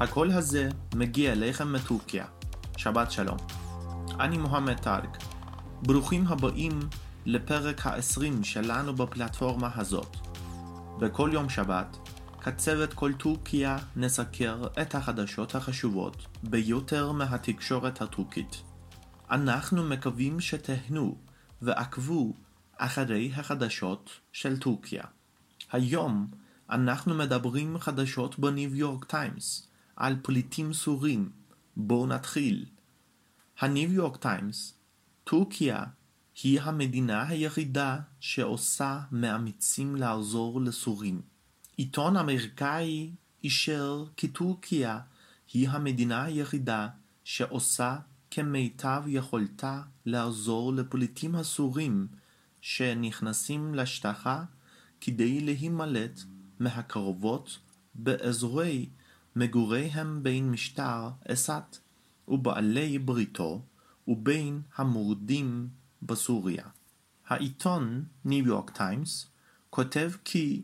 הקול הזה מגיע אליכם מטורקיה. שבת שלום. אני מוחמד טארק. ברוכים הבאים לפרק ה-20 שלנו בפלטפורמה הזאת. בכל יום שבת, כצוות כל טורקיה נסקר את החדשות החשובות ביותר מהתקשורת הטורקית. אנחנו מקווים שתהנו ועקבו אחרי החדשות של טורקיה. היום אנחנו מדברים חדשות בניו יורק טיימס על פליטים סורים. בואו נתחיל. הניו יורק טיימס, טורקיה היא המדינה היחידה שעושה מאמצים לעזור לסורים. עיתון אמריקאי אישר כי טורקיה היא המדינה היחידה שעושה כמיטב יכולתה לעזור לפליטים הסורים שנכנסים לשטחה כדי להימלט מהקרבות באזורי מגוריהם בין משטר אסד ובעלי בריתו ובין המורדים בסוריה. העיתון ניו יורק טיימס כותב כי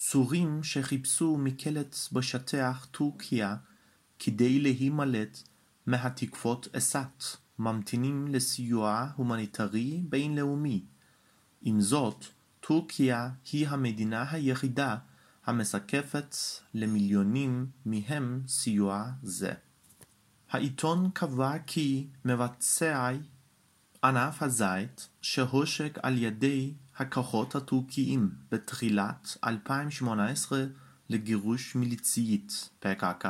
סורים שחיפשו מקלט בשטח טורקיה כדי להימלט מהתקפות אסד ממתינים לסיוע הומניטרי בינלאומי. עם זאת, טורקיה היא המדינה היחידה המשקפת למיליונים מהם סיוע זה. העיתון קבע כי מבצעי ענף הזית שהושק על ידי הכוחות הטורקיים בתחילת 2018 לגירוש מיליציית PKK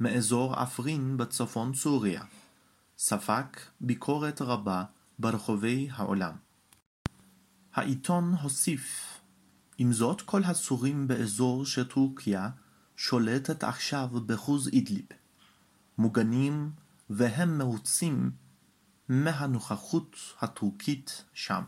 מאזור עפרין בצפון סוריה, ספג ביקורת רבה ברחבי העולם. העיתון הוסיף עם זאת כל הסורים באזור שטורקיה שולטת עכשיו בחוז אידליב מוגנים והם מרוצים מהנוכחות הטורקית שם.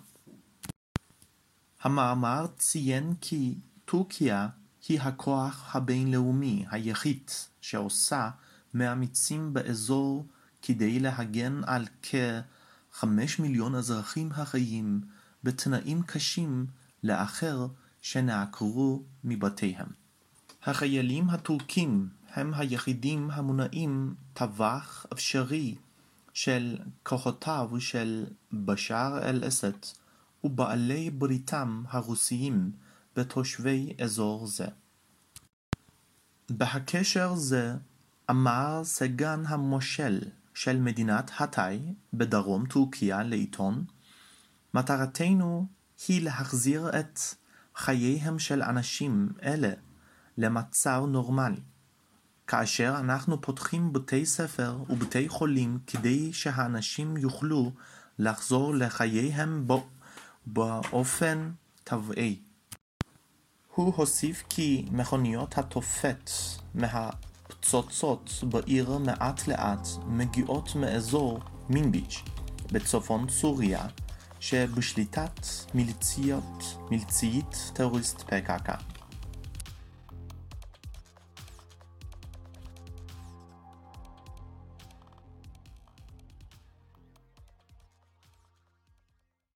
המאמר ציין כי טורקיה היא הכוח הבינלאומי היחיד שעושה מאמצים באזור כדי להגן על כחמש מיליון אזרחים החיים בתנאים קשים לאחר שנעקרו מבתיהם. החיילים הטורקים הם היחידים המונעים טווח אפשרי של כוחותיו של בשאר אל-אסד ובעלי בריתם הרוסיים בתושבי אזור זה. בהקשר זה אמר סגן המושל של מדינת האתאי בדרום טורקיה לעיתון מטרתנו היא להחזיר את חייהם של אנשים אלה למצב נורמלי. כאשר אנחנו פותחים בתי ספר ובתי חולים כדי שהאנשים יוכלו לחזור לחייהם באופן טבעי. הוא הוסיף כי מכוניות התופת מהפצצות בעיר מעט לאט מגיעות מאזור מינביץ' בצפון סוריה שבשליטת מיליציית טרוריסט PKK.